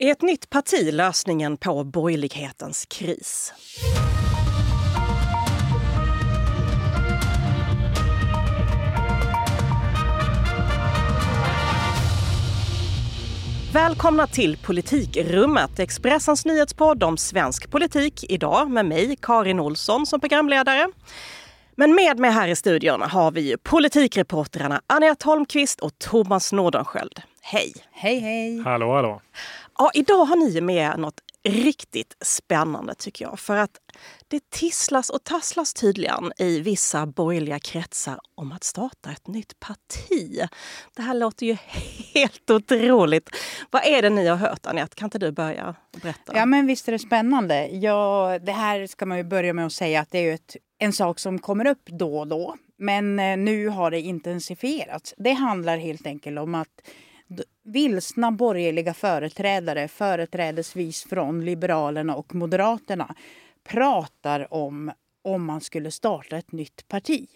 Är ett nytt parti lösningen på borgerlighetens kris? Välkomna till Politikrummet, Expressens nyhetspodd om svensk politik. Idag med mig, Karin Olsson, som programledare. Men med mig här i studion har vi politikreportrarna Anette Holmqvist och Thomas Nordenskjöld. Hej! Hej, hej! Hallå, hallå! Ja, idag har ni med något riktigt spännande tycker jag. För att det tisslas och tasslas tydligen i vissa borgerliga kretsar om att starta ett nytt parti. Det här låter ju helt otroligt. Vad är det ni har hört Anette? Kan inte du börja berätta? Ja men visst är det spännande. Ja, det här ska man ju börja med att säga att det är ett, en sak som kommer upp då och då. Men eh, nu har det intensifierats. Det handlar helt enkelt om att vilsna borgerliga företrädare, företrädesvis från Liberalerna och Moderaterna, pratar om om man skulle starta ett nytt parti.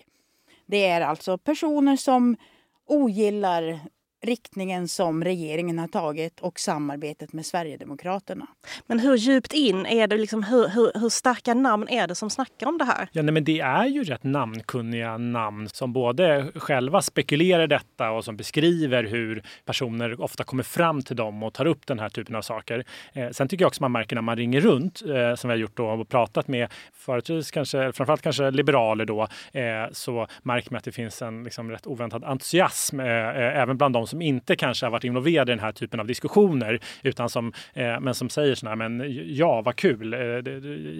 Det är alltså personer som ogillar riktningen som regeringen har tagit och samarbetet med Sverigedemokraterna. Men hur djupt in är det? Liksom, hur, hur, hur starka namn är det som snackar om det här? Ja, nej, men det är ju rätt namnkunniga namn som både själva spekulerar detta och som beskriver hur personer ofta kommer fram till dem och tar upp den här typen av saker. Eh, sen tycker jag också man märker när man ringer runt, eh, som vi har gjort då, och pratat med företrädesvis kanske, framförallt kanske liberaler då, eh, så märker man att det finns en liksom, rätt oväntad entusiasm eh, eh, även bland de som inte kanske har varit involverade i den här typen av diskussioner, utan som, eh, men som säger sådär, men ja, vad kul, eh,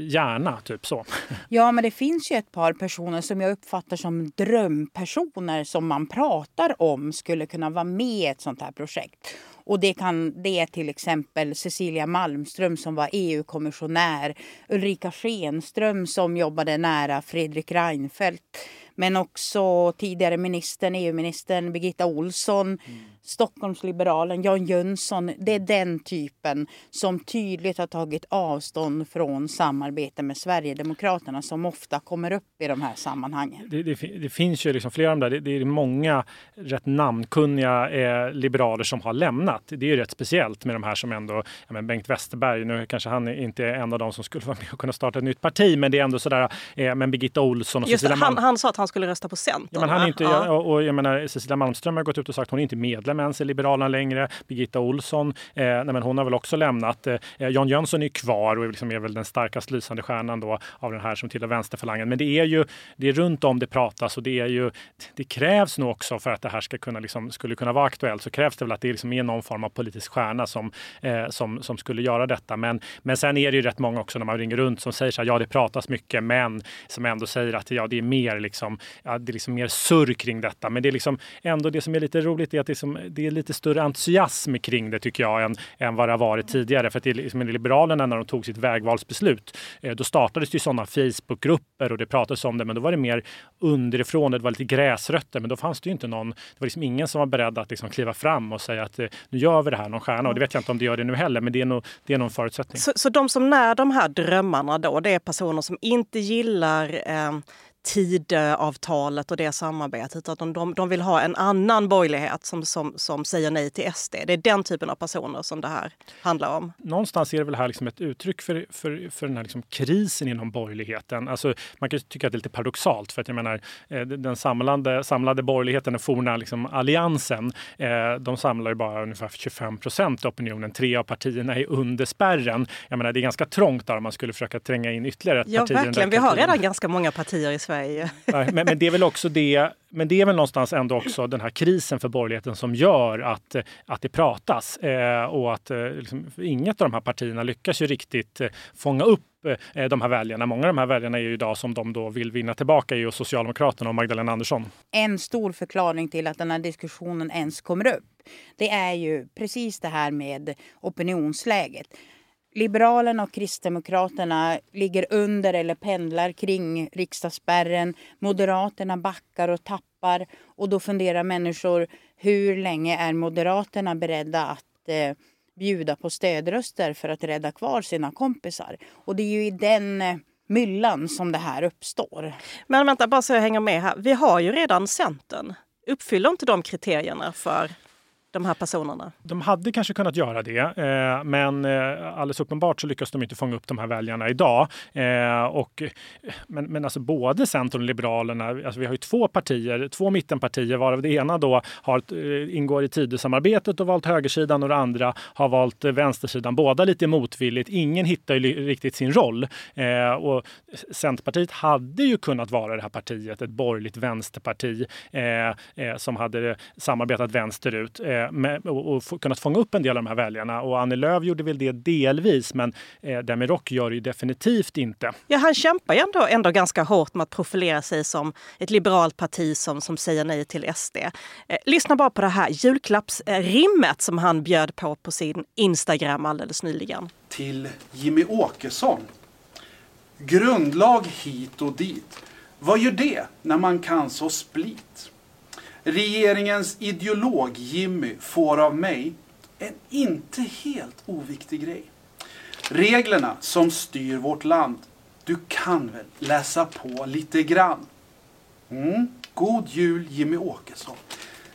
gärna, typ så. Ja, men det finns ju ett par personer som jag uppfattar som drömpersoner som man pratar om skulle kunna vara med i ett sånt här projekt. Och det, kan, det är till exempel Cecilia Malmström som var EU-kommissionär, Ulrika Schenström som jobbade nära Fredrik Reinfeldt men också tidigare ministern, EU-ministern Birgitta Olsson, mm. Stockholmsliberalen Jan Jönsson. Det är den typen som tydligt har tagit avstånd från samarbete med Sverigedemokraterna som ofta kommer upp i de här sammanhangen. Det, det, det finns ju liksom flera av de där. Det, det är många rätt namnkunniga eh, liberaler som har lämnat. Det är ju rätt speciellt med de här som ändå, ja, men Bengt Westerberg, nu kanske han inte är en av de som skulle vara med och kunna starta ett nytt parti, men det är ändå sådär, eh, men Birgitta Olsson och Just Cecilia han, han sa att han skulle rösta på Centern. Ja, men han är inte, ja. och, och, jag menar, Cecilia Malmström har gått ut och sagt att hon är inte medlem ens i Liberalerna längre. Birgitta Olsson, eh, nej, men hon har väl också lämnat. Eh, Jan Jönsson är kvar och liksom är väl den starkast lysande stjärnan då av den här som tillhör vänsterfalangen. Men det är ju det är runt om det pratas och det är ju det krävs nog också för att det här ska kunna liksom, skulle kunna vara aktuellt så krävs det väl att det liksom är någon form av politisk stjärna som, eh, som, som skulle göra detta. Men, men sen är det ju rätt många också när man ringer runt som säger så här, ja det pratas mycket, men som ändå säger att ja, det är mer liksom, liksom, ja, det är liksom mer surr kring detta. Men det är liksom ändå det som är lite roligt är att det är, som, det är lite större entusiasm kring det tycker jag än, än vad det har varit tidigare. För att det är liksom Liberalerna när de tog sitt vägvalsbeslut, eh, då startades det ju sådana Facebookgrupper och det pratades om det, men då var det mer underifrån, det var lite gräsrötter, men då fanns det ju inte någon, det var liksom ingen som var beredd att liksom kliva fram och säga att eh, nu gör vi det här, någon stjärna. Och det vet jag inte om det gör det nu heller, men det är nog, det är nog en förutsättning. Så, så de som när de här drömmarna då, det är personer som inte gillar eh, Tidöavtalet och det samarbetet. Att de, de, de vill ha en annan borgerlighet som, som, som säger nej till SD. Det är den typen av personer som det här handlar om. Någonstans är det väl här liksom ett uttryck för, för, för den här liksom krisen inom borgerligheten. Alltså, man kan tycka att det är lite paradoxalt för att jag menar eh, den samlade, samlade borgerligheten, den forna liksom alliansen, eh, de samlar ju bara ungefär 25 procent av opinionen. Tre av partierna är under spärren. Jag menar, det är ganska trångt där om man skulle försöka tränga in ytterligare ett ja, parti. Ja, verkligen. Vi har redan ganska många partier i Sverige Sverige. Nej, men, men, det är väl också det, men det är väl någonstans ändå också den här krisen för borgerligheten som gör att, att det pratas eh, och att eh, liksom, inget av de här partierna lyckas ju riktigt eh, fånga upp eh, de här väljarna. Många av de här väljarna är ju idag som de då vill vinna tillbaka är ju Socialdemokraterna och Magdalena Andersson. En stor förklaring till att den här diskussionen ens kommer upp, det är ju precis det här med opinionsläget. Liberalerna och Kristdemokraterna ligger under eller pendlar kring riksdagsspärren. Moderaterna backar och tappar. Och då funderar människor, hur länge är Moderaterna beredda att eh, bjuda på stödröster för att rädda kvar sina kompisar? Och det är ju i den eh, myllan som det här uppstår. Men vänta, bara så jag hänger med här. Vi har ju redan Centern. Uppfyller inte de kriterierna för de här personerna? De hade kanske kunnat göra det, eh, men eh, alldeles uppenbart så lyckas de inte fånga upp de här väljarna idag. Eh, och, men, men alltså både Centern och Liberalerna, alltså vi har ju två partier, två mittenpartier varav det ena då har, eh, ingår i Tidösamarbetet och valt högersidan och det andra har valt eh, vänstersidan. Båda lite motvilligt. Ingen hittar ju riktigt sin roll. Eh, och Centerpartiet hade ju kunnat vara det här partiet, ett borgerligt vänsterparti som hade samarbetat vänsterut med, och, och kunnat fånga upp en del av de här väljarna. Och Annie Lööf gjorde väl det delvis, men eh, Demirok gör det ju definitivt inte. Ja, han kämpar ju ändå, ändå ganska hårt med att profilera sig som ett liberalt parti som, som säger nej till SD. Eh, lyssna bara på det här julklappsrimmet som han bjöd på på sin Instagram alldeles nyligen. Till Jimmy Åkesson. Grundlag hit och dit. Vad gör det när man kan så split? Regeringens ideolog Jimmy får av mig en inte helt oviktig grej. Reglerna som styr vårt land. Du kan väl läsa på lite grann? Mm. God jul Jimmy Åkesson.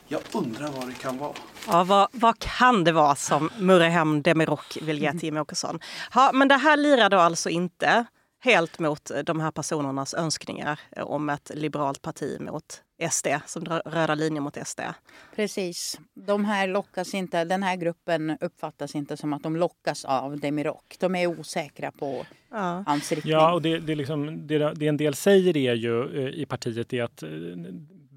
Jag undrar vad det kan vara. Ja, vad, vad kan det vara som Murrehem Demirok vill ge till Jimmy Åkesson? Ja, men det här lirar då alltså inte helt mot de här personernas önskningar om ett liberalt parti mot SD, som drar röda linjer mot SD. Precis. De här lockas inte, den här gruppen uppfattas inte som att de lockas av Demirok. De är osäkra på ja. hans riktning. Ja, och det, det, liksom, det, det en del säger är ju eh, i partiet är att eh,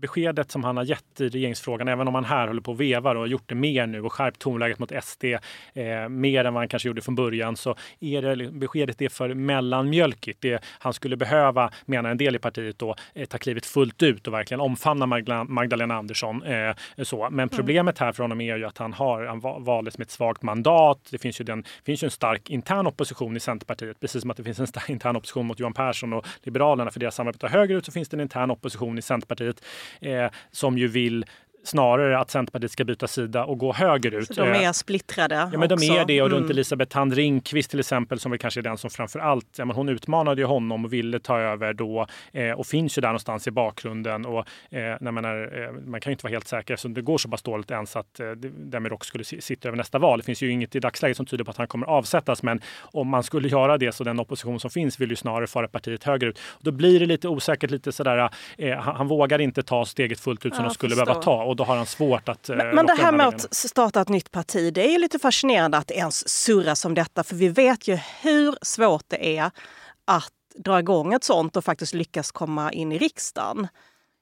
beskedet som han har gett i regeringsfrågan, även om han här håller på och vevar och har gjort det mer nu och skärpt tonläget mot SD eh, mer än vad han kanske gjorde från början, så är det beskedet är för mellanmjölkigt. Det han skulle behöva, menar en del i partiet, då, eh, ta klivet fullt ut och verkligen omfamna Magdalena, Magdalena Andersson. Eh, så. Men mm. problemet här för honom är ju att han har han valdes med ett svagt mandat. Det finns ju, den, finns ju en stark intern opposition i Centerpartiet, precis som att det finns en stark intern opposition mot Johan Persson och Liberalerna för deras samarbete högerut så finns det en intern opposition i Centerpartiet eh, som ju vill snarare att Centerpartiet ska byta sida och gå högerut. Så de är eh, splittrade? Ja, men de är det. Och runt mm. Elisabeth Thand Ringqvist till exempel, som väl kanske är den som framför allt, ja, men hon utmanade ju honom och ville ta över då eh, och finns ju där någonstans i bakgrunden. Och, eh, när man, är, eh, man kan ju inte vara helt säker eftersom det går så pass dåligt ens att eh, Demirok skulle sitta över nästa val. Det finns ju inget i dagsläget som tyder på att han kommer avsättas, men om man skulle göra det så den opposition som finns vill ju snarare föra partiet högerut. Då blir det lite osäkert, lite sådär, eh, han, han vågar inte ta steget fullt ut som ja, de skulle förstå. behöva ta och då har han svårt att... Men, eh, men det här med att starta ett nytt parti, det är lite fascinerande att ens surras om detta. För vi vet ju hur svårt det är att dra igång ett sånt och faktiskt lyckas komma in i riksdagen.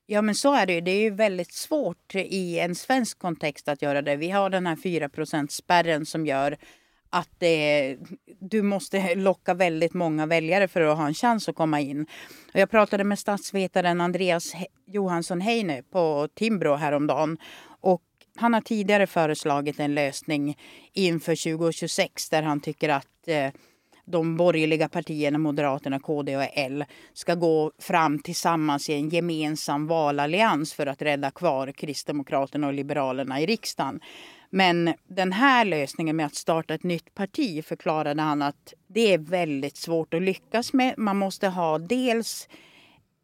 Ja men så är det ju. Det är ju väldigt svårt i en svensk kontext att göra det. Vi har den här 4% spärren som gör att det, du måste locka väldigt många väljare för att ha en chans att komma in. Och jag pratade med statsvetaren Andreas Johansson Heine på Timbro häromdagen. Och han har tidigare föreslagit en lösning inför 2026 där han tycker att eh, de borgerliga partierna, Moderaterna, KD och L, ska gå fram tillsammans i en gemensam valallians för att rädda kvar Kristdemokraterna och Liberalerna i riksdagen. Men den här lösningen med att starta ett nytt parti förklarade han att det är väldigt svårt att lyckas med. Man måste ha dels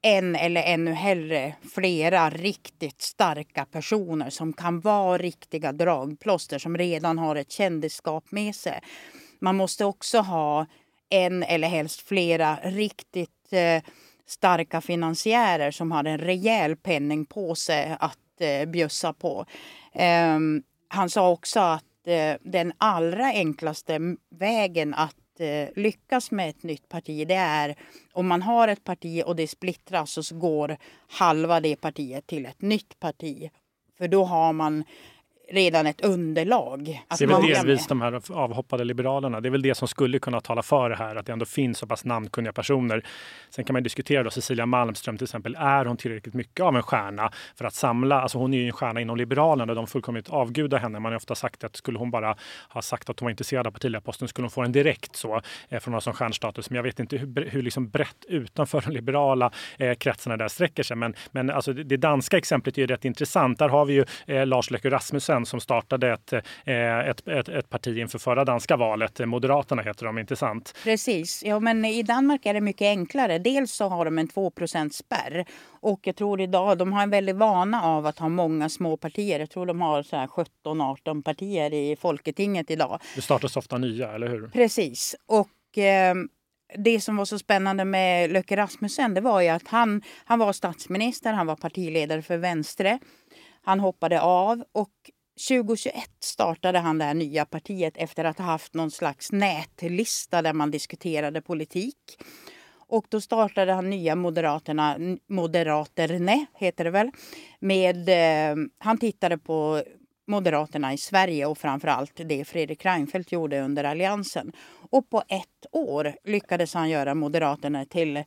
en eller ännu hellre flera riktigt starka personer som kan vara riktiga dragplåster som redan har ett kändisskap med sig. Man måste också ha en eller helst flera riktigt eh, starka finansiärer som har en rejäl penningpåse att eh, bjussa på. Um, han sa också att eh, den allra enklaste vägen att eh, lyckas med ett nytt parti det är om man har ett parti och det splittras och så går halva det partiet till ett nytt parti. För då har man redan ett underlag. det är väl delvis de här avhoppade liberalerna. Det är väl det som skulle kunna tala för det här, att det ändå finns så pass namnkunniga personer. Sen kan man diskutera då, Cecilia Malmström till exempel, är hon tillräckligt mycket av en stjärna för att samla? Alltså hon är ju en stjärna inom Liberalerna och de fullkomligt avgudar henne. Man har ofta sagt att skulle hon bara ha sagt att hon var intresserad av partiledarposten skulle hon få en direkt så eh, från någon som stjärnstatus. Men jag vet inte hur, hur liksom brett utanför de liberala eh, kretsarna där sträcker sig. Men, men alltså det, det danska exemplet är ju rätt intressant. Där har vi ju eh, Lars Løkke Rasmussen Jensen som startade ett, ett, ett, ett parti inför förra danska valet. Moderaterna heter de, inte sant? Precis. Ja, men I Danmark är det mycket enklare. Dels så har de en 2% spärr och jag tror idag de har en väldig vana av att ha många små partier. Jag tror de har 17-18 partier i Folketinget idag. Det startas ofta nya, eller hur? Precis. Och eh, det som var så spännande med Löcke Rasmussen det var ju att han, han var statsminister, han var partiledare för Vänstre. Han hoppade av och 2021 startade han det här nya partiet efter att ha haft någon slags nätlista där man diskuterade politik. Och då startade han nya Moderaterna, Moderaterne heter det väl. Med, eh, han tittade på Moderaterna i Sverige och framförallt det Fredrik Reinfeldt gjorde under Alliansen. Och på ett år lyckades han göra Moderaterna till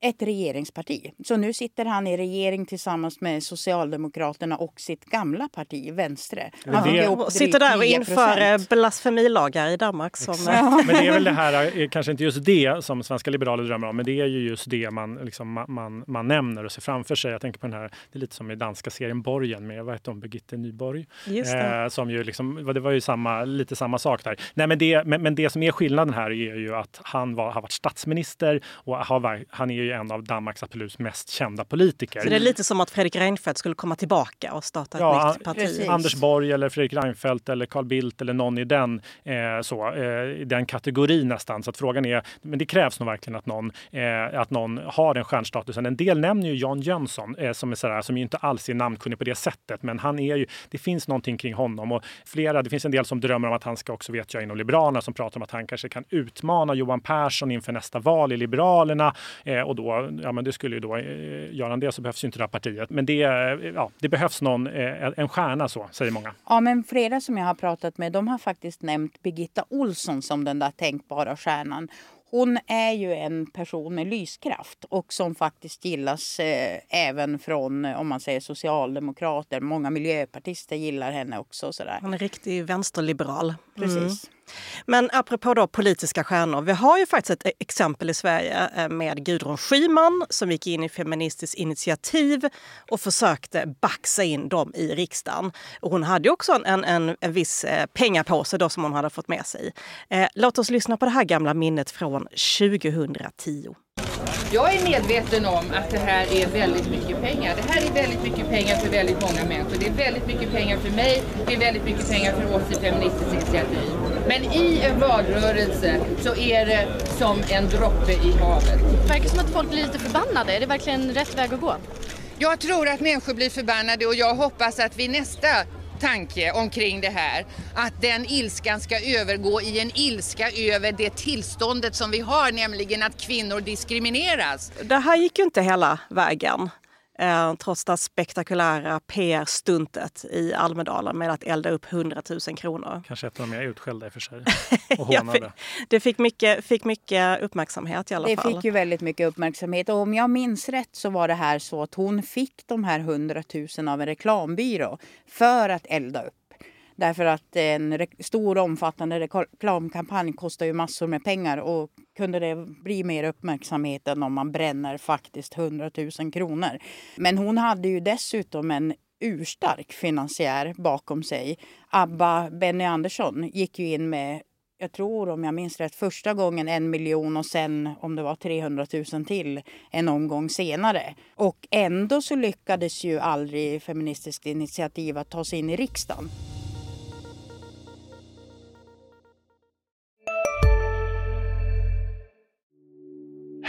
ett regeringsparti. Så nu sitter han i regering tillsammans med Socialdemokraterna och sitt gamla parti, Vänstre. Han det... sitter där och inför blasfemilagar i Danmark. Som... Ja. Men det är väl det här, eh, kanske inte just det som svenska liberaler drömmer om, men det är ju just det man, liksom, man, man nämner och ser framför sig. Jag tänker på den här, det är lite som i danska serien Borgen med, vad heter hon, Birgitte Nyborg? Just det. Eh, som ju liksom, det var ju samma, lite samma sak där. Nej, men, det, men, men det som är skillnaden här är ju att han var, har varit statsminister och har, han är ju en av Danmarks absolut mest kända politiker. Så det är lite som att Fredrik Reinfeldt skulle komma tillbaka och starta ett ja, nytt parti? Precis. Anders Borg eller Fredrik Reinfeldt eller Carl Bildt eller någon i den, eh, så, eh, den kategorin nästan. Så att frågan är, men det krävs nog verkligen att någon, eh, att någon har den stjärnstatusen. En del nämner ju Jan Jönsson eh, som, är sådär, som ju inte alls är namnkunnig på det sättet, men han är ju, det finns någonting kring honom och flera, det finns en del som drömmer om att han ska också, vet jag, inom Liberalerna som pratar om att han kanske kan utmana Johan Persson inför nästa val i Liberalerna eh, och då ja, men det skulle ju då, eh, göra han det så behövs ju inte det här partiet. Men det, eh, ja, det behövs någon, eh, en stjärna så, säger många. Ja, men flera som jag har pratat med, de har faktiskt nämnt Birgitta Olsson som den där tänkbara stjärnan. Hon är ju en person med lyskraft och som faktiskt gillas eh, även från om man säger socialdemokrater. Många miljöpartister gillar henne också. Sådär. Hon är riktig vänsterliberal. Precis. Mm. Men apropå då politiska stjärnor, vi har ju faktiskt ett e- exempel i Sverige eh, med Gudrun Schyman som gick in i Feministiskt initiativ och försökte baxa in dem i riksdagen. Och hon hade också en, en, en viss eh, pengapåse då som hon hade fått med sig. Eh, låt oss lyssna på det här gamla minnet från 2010. Jag är medveten om att det här är väldigt mycket pengar. Det här är väldigt mycket pengar för väldigt många människor. Det är väldigt mycket pengar för mig, det är väldigt mycket pengar för oss i Feministiskt initiativ. Men i en valrörelse så är det som en droppe i havet. Det verkar som att folk blir lite förbannade. Är det verkligen rätt väg att gå? Jag tror att människor blir förbannade och jag hoppas att vi nästa tanke omkring det här. Att den ilskan ska övergå i en ilska över det tillståndet som vi har, nämligen att kvinnor diskrimineras. Det här gick ju inte hela vägen. Eh, trots det spektakulära PR-stuntet i Almedalen med att elda upp 100 000 kronor. Kanske ett av de mer utskällda i och för sig. Och ja, det fick mycket, fick mycket uppmärksamhet i alla det fall. Det fick ju väldigt mycket uppmärksamhet. Och om jag minns rätt så var det här så att hon fick de här 100 000 av en reklambyrå för att elda upp. Därför att en stor omfattande reklamkampanj kostar ju massor med pengar och kunde det bli mer uppmärksamhet än om man bränner faktiskt 100 000 kronor. Men hon hade ju dessutom en urstark finansiär bakom sig. Abba Benny Andersson gick ju in med jag tror om jag minns rätt första gången en miljon och sen om det var 300 000 till en omgång senare. Och ändå så lyckades ju aldrig Feministiskt initiativ att ta sig in i riksdagen.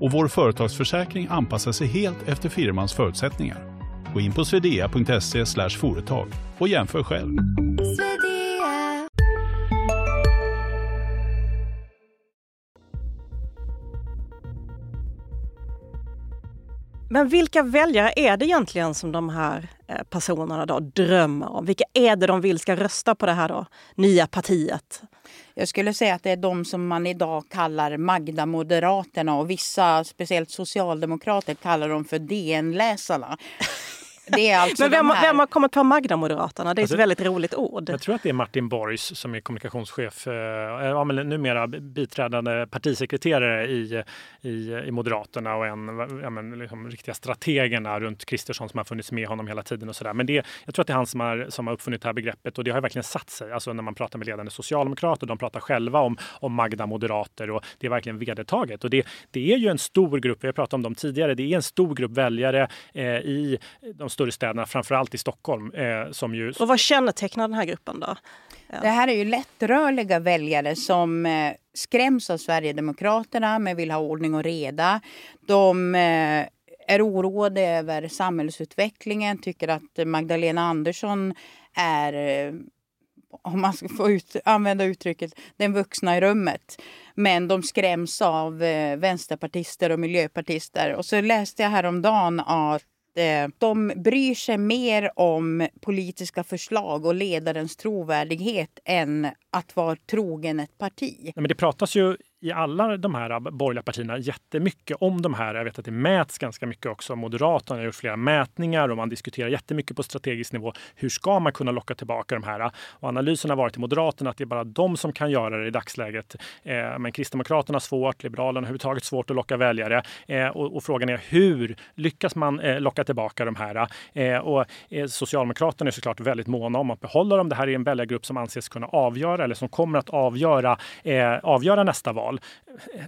och vår företagsförsäkring anpassar sig helt efter firmans förutsättningar. Gå in på swedea.se företag och jämför själv. Men vilka väljare är det egentligen som de här Eh, personerna då drömmer om? Vilka är det de vill ska rösta på det här då, nya partiet? Jag skulle säga att det är de som man idag kallar Magda-moderaterna och vissa, speciellt socialdemokrater, kallar dem för DN-läsarna. Det är alltså Men vem, här... vem har kommit på Magda-moderaterna? Det är Alltså, ett väldigt roligt ord. Jag tror att det är Martin Borgs som är kommunikationschef, eh, ja, men numera biträdande partisekreterare i, i, i Moderaterna och en ja, men liksom, riktiga strategerna runt Kristersson som har funnits med honom hela tiden. och så där. Men det, jag tror att det är han som har, som har uppfunnit det här begreppet och det har verkligen satt sig. Alltså när man pratar med ledande socialdemokrater, de pratar själva om, om Magda-moderater och det är verkligen vedertaget. Och det, det är ju en stor grupp, vi har pratat om dem tidigare, det är en stor grupp väljare eh, i de större städerna, framförallt i Stockholm. Eh, som ju... Och vad kännetecknar den här gruppen då? Det här är ju lättrörliga väljare som eh, skräms av Sverigedemokraterna men vill ha ordning och reda. De eh, är oroade över samhällsutvecklingen, tycker att Magdalena Andersson är eh, om man ska få ut, använda uttrycket, den vuxna i rummet. Men de skräms av eh, vänsterpartister och miljöpartister. Och så läste jag häromdagen att Eh, de bryr sig mer om politiska förslag och ledarens trovärdighet än att vara trogen ett parti. Nej, men det pratas ju i alla de här borgerliga partierna jättemycket om de här. Jag vet att det mäts ganska mycket också. Moderaterna har gjort flera mätningar och man diskuterar jättemycket på strategisk nivå. Hur ska man kunna locka tillbaka de här? Och analysen har varit i Moderaterna att det är bara de som kan göra det i dagsläget. Eh, men Kristdemokraterna har svårt, Liberalerna har överhuvudtaget svårt att locka väljare. Eh, och, och, frågan är hur lyckas man eh, locka tillbaka de här? Eh, och eh, Socialdemokraterna är såklart väldigt måna om att behålla dem. Det här är en väljargrupp som anses kunna avgöra eller som kommer att avgöra, eh, avgöra nästa val val.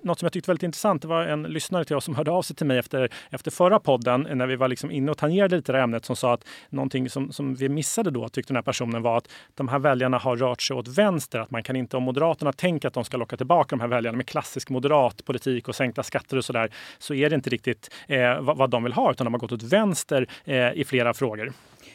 Något som jag tyckte var väldigt intressant, det var en lyssnare till oss som hörde av sig till mig efter, efter förra podden när vi var liksom inne och tangerade lite det här ämnet som sa att någonting som, som vi missade då, tyckte den här personen var att de här väljarna har rört sig åt vänster. Att man kan inte, om Moderaterna tänker att de ska locka tillbaka de här väljarna med klassisk moderat politik och sänkta skatter och sådär, så är det inte riktigt eh, vad, vad, de vill ha, utan de har gått åt vänster eh, i flera frågor.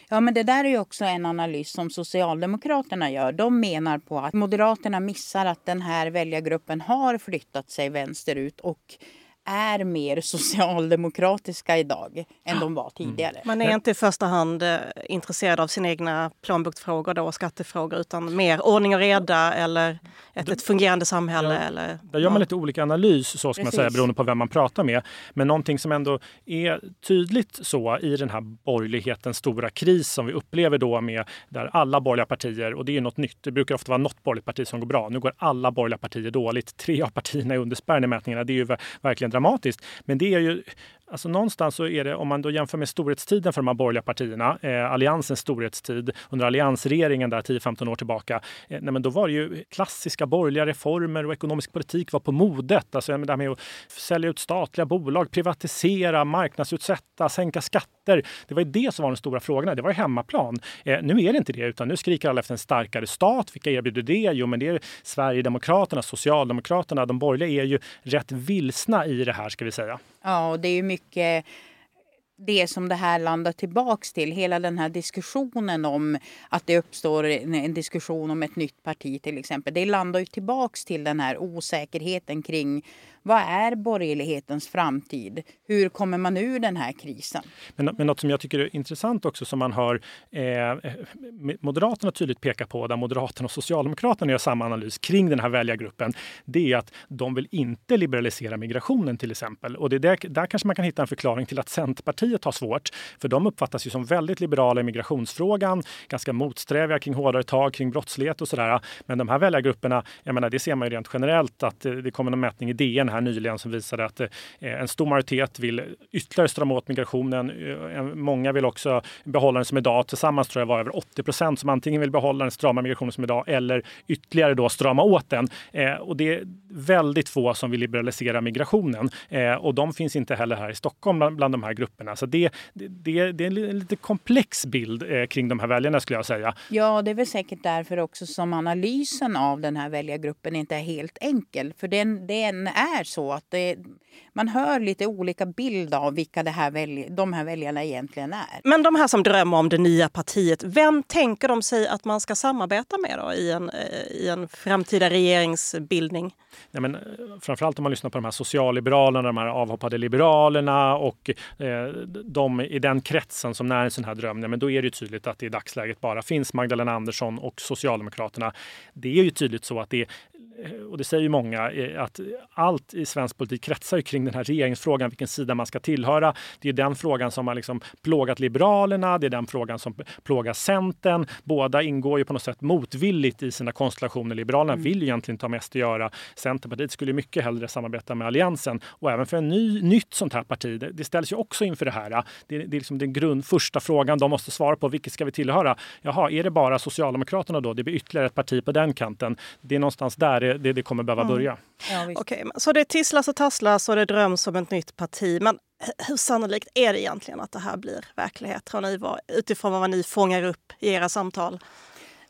Ja, men det där är ju också en analys som Socialdemokraterna gör. De menar på att Moderaterna missar att den här väljargruppen har flyttat sig vänsterut och är mer socialdemokratiska idag än de var tidigare. Man är inte i första hand eh, intresserad av sina egna plånboksfrågor då, och skattefrågor utan mer ordning och reda eller ett, ett fungerande samhälle. Ja, eller, där gör man lite olika analys så ska man säga, beroende på vem man pratar med. Men någonting som ändå är tydligt så i den här borgerlighetens stora kris som vi upplever då med där alla borgerliga partier, och det är något nytt, det brukar ofta vara något borgerligt parti som går bra. Nu går alla borgerliga partier dåligt. Tre av partierna är under spärren i mätningarna. Det är ju verkligen dramatiskt. Men det är ju Alltså någonstans så är det, om man då jämför med storhetstiden för de här borgerliga partierna, eh, alliansens storhetstid under alliansregeringen där 10-15 år tillbaka, eh, nej men då var det ju klassiska borgerliga reformer och ekonomisk politik var på modet. Alltså det här med att sälja ut statliga bolag, privatisera, marknadsutsätta, sänka skatter. Det var ju det som var de stora frågorna. Det var ju hemmaplan. Eh, nu är det inte det, utan nu skriker alla efter en starkare stat. Vilka erbjuder det? Jo, men det är Sverigedemokraterna, Socialdemokraterna. De borgerliga är ju rätt vilsna i det här, ska vi säga. Ja, och det är ju mycket det som det här landar tillbaks till. Hela den här diskussionen om att det uppstår en diskussion om ett nytt parti till exempel. Det landar ju tillbaks till den här osäkerheten kring vad är borgerlighetens framtid? Hur kommer man ur den här krisen? Men, men något som jag tycker är intressant också som man hör eh, eh Moderaterna tydligt peka på, där Moderaterna och Socialdemokraterna gör samma analys kring den här väljargruppen, det är att de vill inte liberalisera migrationen till exempel. Och det där, där kanske man kan hitta en förklaring till att Centerpartiet har svårt, för de uppfattas ju som väldigt liberala i migrationsfrågan, ganska motsträviga kring hårdare tag kring brottslighet och sådär. Men de här väljargrupperna, jag menar, det ser man ju rent generellt att eh, det kom en mätning i DN här nyligen som visade att eh, en stor majoritet vill ytterligare strama åt migrationen. Eh, många vill också behålla den som idag. Tillsammans tror jag var över 80 procent som antingen vill behålla den strama migrationen som idag eller ytterligare då strama åt den. Och det är väldigt få som vill liberalisera migrationen och de finns inte heller här i Stockholm bland de här grupperna. Så det, det, det är en lite komplex bild kring de här väljarna skulle jag säga. Ja, det är väl säkert därför också som analysen av den här väljargruppen inte är helt enkel. För den, den är så att det, man hör lite olika bild av vilka det här välj, de här väljarna egentligen är. Men de här som drömmer om det nya partiet, vem tänker de sig att man ska samarbeta med då i en, eh, i en framtida regeringsbildning? Ja, men, eh, framförallt om man lyssnar på de här socialliberalerna, de här avhoppade liberalerna och eh, de i den kretsen som när en sån här dröm, ja, men då är det tydligt att det i dagsläget bara finns Magdalena Andersson och Socialdemokraterna. Det är ju tydligt så att det och det säger ju många, eh, att allt i svensk politik kretsar kring den här regeringsfrågan, vilken sida man ska tillhöra. Det är den frågan som har liksom plågat Liberalerna, det är den frågan som plågar Centern. Båda ingår ju på något sätt motvilligt i sina konstellationer. Liberalerna mm. vill ju egentligen ta mest att göra. Centerpartiet skulle mycket hellre samarbeta med Alliansen. Och även för en ny, nytt sånt här parti, det, det ställs ju också inför det här. Det, det är liksom den grund, första frågan de måste svara på. Vilket ska vi tillhöra? Jaha, är det bara Socialdemokraterna då? Det blir ytterligare ett parti på den kanten. Det är någonstans där det, det, det kommer behöva mm. börja. Ja, okay, så det tisslas och tasslas och det dröms om ett nytt parti. Men hur sannolikt är det egentligen att det här blir verklighet, tror ni, utifrån vad ni fångar upp i era samtal?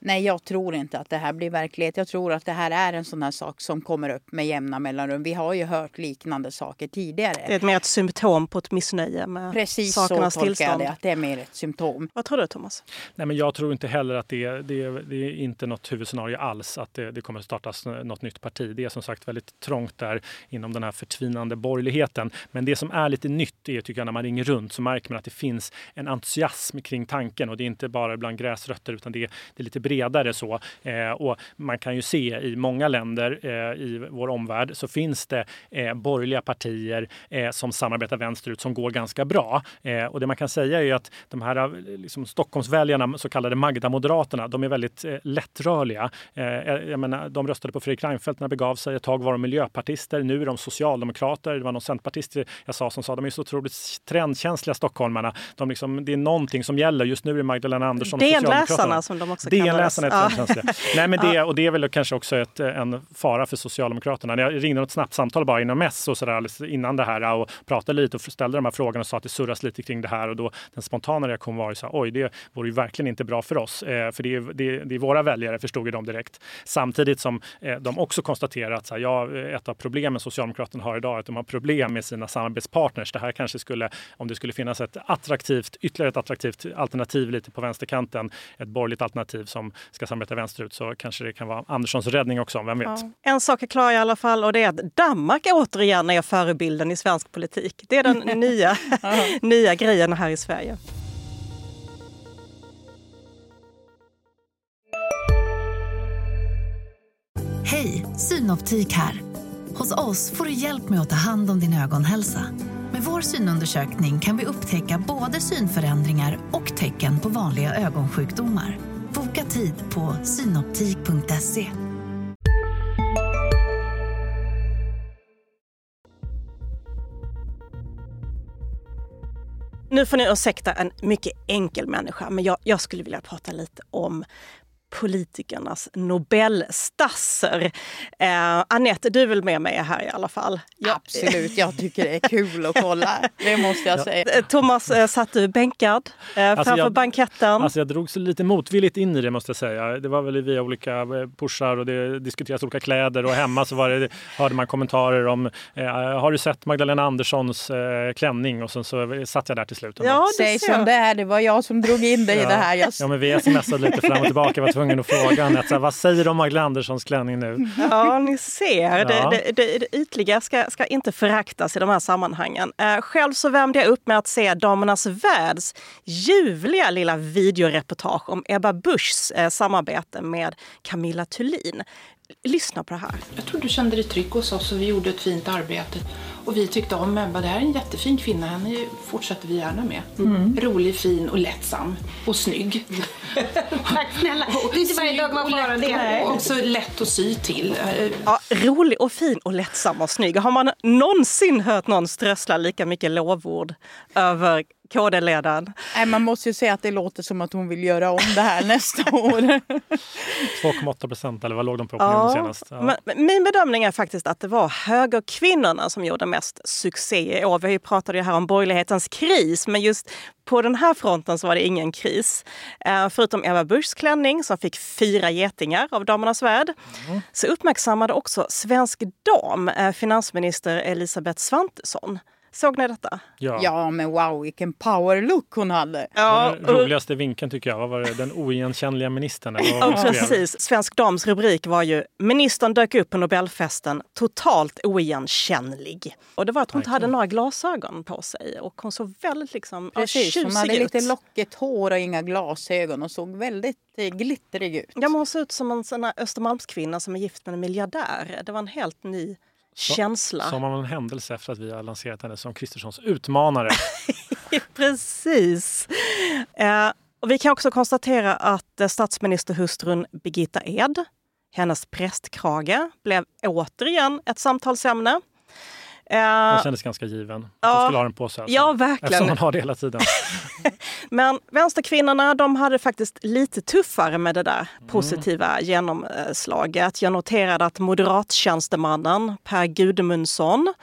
Nej, jag tror inte att det här blir verklighet. Jag tror att det här är en sån här sak som kommer upp med jämna mellanrum. Vi har ju hört liknande saker tidigare. Det är mer ett symptom på ett missnöje med Precis sakernas så tolkar jag det, att det är mer ett symptom. Vad tror du Thomas? Nej, men jag tror inte heller att det, det, det är inte något huvudscenario alls att det, det kommer att startas något nytt parti. Det är som sagt väldigt trångt där inom den här förtvinande borgerligheten. Men det som är lite nytt är tycker jag när man ringer runt så märker man att det finns en entusiasm kring tanken och det är inte bara bland gräsrötter utan det, det är lite bredare så. Eh, och man kan ju se i många länder eh, i vår omvärld så finns det eh, borgerliga partier som samarbetar vänsterut som går ganska bra. Och det man kan säga är att de här liksom, Stockholmsväljarna, så kallade Magda-moderaterna, de är väldigt lättrörliga. jag menar, de röstade på Fredrik Reinfeldt när det begav sig. Ett tag var de miljöpartister, nu är de socialdemokrater. Det var någon centerpartist jag sa som sa de är så otroligt trendkänsliga stockholmarna. De liksom, det är någonting som gäller. Just nu är Magdalena Andersson och Socialdemokraterna. som de också. DN-läsarna är ja. Nej, men det, och det är väl kanske också ett, en fara för Socialdemokraterna. Jag ringde något snabbt samtal bara inom S och så där, innan det här och pratade lite och ställde de här frågorna och sa att det surras lite kring det här. Och då, den spontana reaktionen var ju så här, oj, det vore ju verkligen inte bra för oss. Eh, för det är, det, det är våra väljare, förstod ju de direkt. Samtidigt som eh, de också konstaterar att så här, ja, ett av problemen Socialdemokraterna har idag är att de har problem med sina samarbetspartners. Det här kanske skulle, om det skulle finnas ett attraktivt, ytterligare ett attraktivt alternativ lite på vänsterkanten, ett borgerligt alternativ som ska samarbeta vänsterut så kanske det kan vara Anderssons räddning också, vem vet? Ja. En sak är klar i alla fall och det är att Danmark återigen är förebilden i svensk politik. Det är den nya, nya grejen här i Sverige. Hej, Synoptik här. Hos oss får du hjälp med att ta hand om din ögonhälsa. Med vår synundersökning kan vi upptäcka både synförändringar och tecken på vanliga ögonsjukdomar. Tid på synoptik.se. Nu får ni ursäkta en mycket enkel människa, men jag, jag skulle vilja prata lite om politikernas Nobelstasser. Eh, Anette, du är väl med mig här i alla fall? Ja. Absolut, jag tycker det är kul att kolla. Det måste jag säga. Eh, Thomas, eh, satt du bänkad eh, alltså framför jag, banketten? Alltså jag drogs lite motvilligt in i det måste jag säga. Det var väl via olika eh, pushar och det diskuteras olika kläder och hemma så var det, hörde man kommentarer om eh, har du sett Magdalena Anderssons eh, klänning? Och sen så satt jag där till slut. Ja, Säg som det är, det var jag som drog in dig ja. i det här. Jag... Ja, men vi smsade lite fram och tillbaka. Tvungen att fråga Anette, vad säger du om Magdalena Anderssons klänning nu? Ja, ni ser. Ja. Det, det, det, det, ytliga ska, ska inte föraktas i de här sammanhangen. Eh, själv så värmde jag upp med att se Damernas Världs ljuvliga lilla videoreportage om Ebba Buschs eh, samarbete med Camilla Thulin. Lyssna på det här. Jag tror du kände dig trygg hos oss och vi gjorde ett fint arbete. Och vi tyckte om Ebba. Det här är en jättefin kvinna. Henne fortsätter vi gärna med. Mm. Rolig, fin och lättsam. Och snygg. Tack snälla. Det är inte varje dag man får höra det. Och också lätt att sy till. Ja, rolig och fin och lättsam och snygg. Har man någonsin hört någon strössla lika mycket lovord över KD-ledaren. Nej, man måste ju säga att det låter som att hon vill göra om det här nästa år. 2,8 procent, eller vad låg de på opinionen senast? Ja. Men, min bedömning är faktiskt att det var högerkvinnorna som gjorde mest succé i år. Vi pratade ju här om borgerlighetens kris, men just på den här fronten så var det ingen kris. Eh, förutom Eva Buschs klänning som fick fyra getingar av Damernas Värld mm. så uppmärksammade också Svensk Dam eh, finansminister Elisabeth Svantesson Såg ni detta? Ja. ja, men wow vilken power look hon hade. Ja, den roligaste vinkeln tycker jag, vad var det? Den oigenkännliga ministern? Eller ja, precis. Svensk Dams rubrik var ju “Ministern dök upp på Nobelfesten totalt oigenkännlig”. Och det var att hon inte hade några glasögon på sig och hon såg väldigt liksom Precis, hon hade ut. lite lockigt hår och inga glasögon och såg väldigt eh, glittrig ut. Ja, men hon såg ut som en sån här Östermalmskvinna som är gift med en miljardär. Det var en helt ny känsla. Som av en händelse efter att vi har lanserat henne som Kristerssons utmanare. Precis. Eh, och vi kan också konstatera att eh, statsministerhustrun Birgitta Ed, hennes prästkrage, blev återigen ett samtalsämne. Eh, den kändes ganska given. Ja, de skulle ha den på sig. Alltså. Ja, verkligen. Eftersom man har det hela tiden. Men vänsterkvinnorna de hade faktiskt lite tuffare med det där mm. positiva genomslaget. Jag noterade att moderattjänstemannen Per Gudmundsson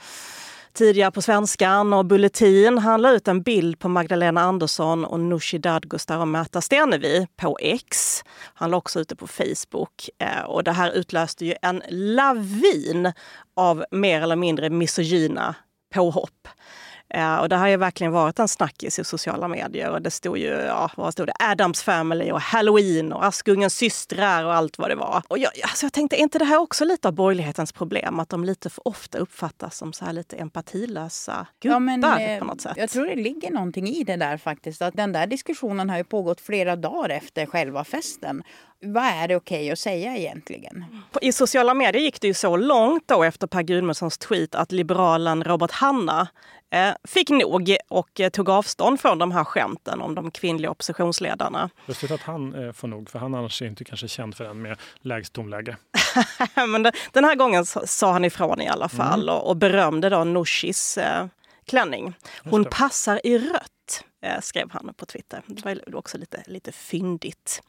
tidigare på Svenskan och Bulletin. Han la ut en bild på Magdalena Andersson och Nooshi Dadgostar och Märta Stenevi på X. Han la också ut det på Facebook. Eh, och det här utlöste ju en lavin av mer eller mindre misogyna påhopp. Uh, och det har ju verkligen varit en snackis i sociala medier. Och det stod ju, ja, vad stod det? Adams Family och Halloween och Askungens systrar och allt vad det var. Och jag, alltså jag tänkte, är inte det här också lite av borgerlighetens problem? Att de lite för ofta uppfattas som så här lite empatilösa gubbar ja, men, eh, på något sätt. Jag tror det ligger någonting i det där faktiskt. Att den där diskussionen har ju pågått flera dagar efter själva festen vad är det okej okay att säga egentligen? I sociala medier gick det ju så långt då efter Per Gudmundssons tweet att liberalen Robert Hanna eh, fick nog och eh, tog avstånd från de här skämten om de kvinnliga oppositionsledarna. Lustigt att han eh, får nog, för han annars är inte kanske känd för den med lägst tonläge. Men den här gången sa han ifrån i alla fall mm. och, berömde då Nooshis eh, klänning. Hon passar i rött, eh, skrev han på Twitter. Det var också lite, lite fyndigt.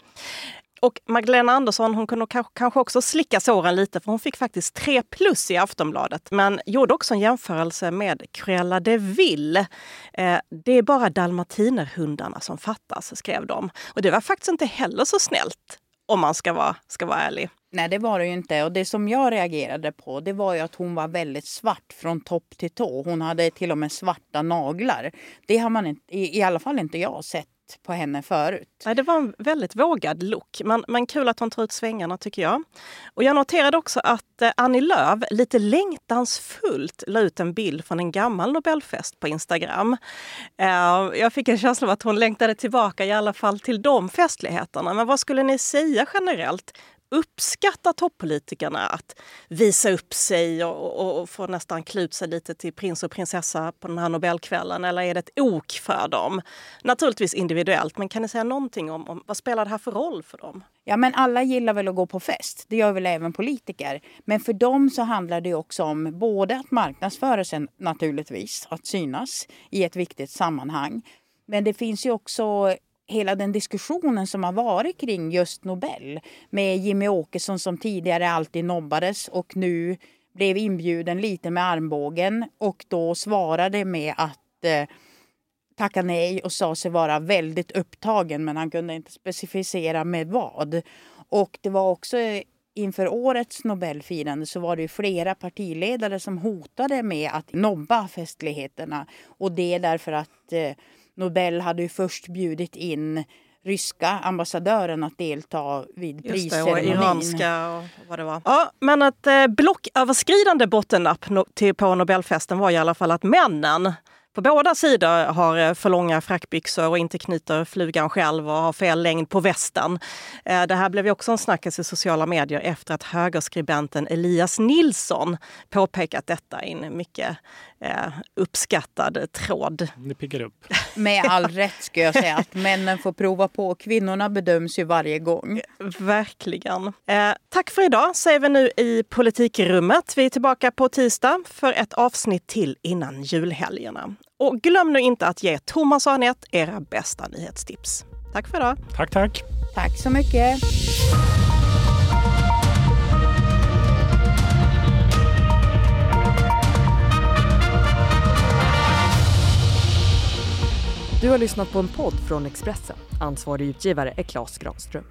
Och Magdalena Andersson hon kunde kanske också slicka såren lite för hon fick faktiskt 3 plus i Aftonbladet. Men gjorde också en jämförelse med Cruella de Vil. Eh, det är bara dalmatinerhundarna som fattas, skrev de. Och det var faktiskt inte heller så snällt om man ska vara, ska vara ärlig. Nej, det var det ju inte. Och det som jag reagerade på det var ju att hon var väldigt svart från topp till tå. Hon hade till och med svarta naglar. Det har man inte, i, i alla fall inte jag sett på henne förut. Nej, det var en väldigt vågad look, men, men kul att hon tar ut svängarna tycker jag. Och jag noterade också att eh, Annie Lööf lite längtansfullt la ut en bild från en gammal Nobelfest på Instagram. Eh, jag fick en känsla av att hon längtade tillbaka i alla fall till de festligheterna. Men vad skulle ni säga generellt? Uppskattar toppolitikerna att visa upp sig och, och, och få nästan klä sig lite till prins och prinsessa på den här Nobelkvällen? Eller är det ett ok för dem? Naturligtvis individuellt, men kan ni säga någonting om, om vad spelar det här för roll för dem? Ja, men alla gillar väl att gå på fest. Det gör väl även politiker. Men för dem så handlar det också om både att marknadsföra sig naturligtvis, att synas i ett viktigt sammanhang. Men det finns ju också hela den diskussionen som har varit kring just Nobel med Jimmy Åkesson som tidigare alltid nobbades och nu blev inbjuden lite med armbågen och då svarade med att eh, tacka nej och sa sig vara väldigt upptagen men han kunde inte specificera med vad. Och det var också eh, inför årets Nobelfirande så var det flera partiledare som hotade med att nobba festligheterna och det därför att eh, Nobel hade ju först bjudit in ryska ambassadören att delta vid prisceremonin. och iranska och vad det var. Ja, men ett eh, blocköverskridande bottennapp på Nobelfesten var i alla fall att männen på båda sidor har eh, för långa frackbyxor och inte knyter flugan själv och har fel längd på västen. Eh, det här blev ju också en snackis i sociala medier efter att högerskribenten Elias Nilsson påpekat detta i en mycket eh, uppskattad tråd. Det piggar upp. Med all rätt ska jag säga att männen får prova på. Kvinnorna bedöms ju varje gång. Verkligen. Eh, tack för idag säger vi nu i Politikrummet. Vi är tillbaka på tisdag för ett avsnitt till innan julhelgerna. Och glöm nu inte att ge Thomas och Anette era bästa nyhetstips. Tack för idag. Tack, tack. Tack så mycket. Du har lyssnat på en podd från Expressen. Ansvarig utgivare är Klas Granström.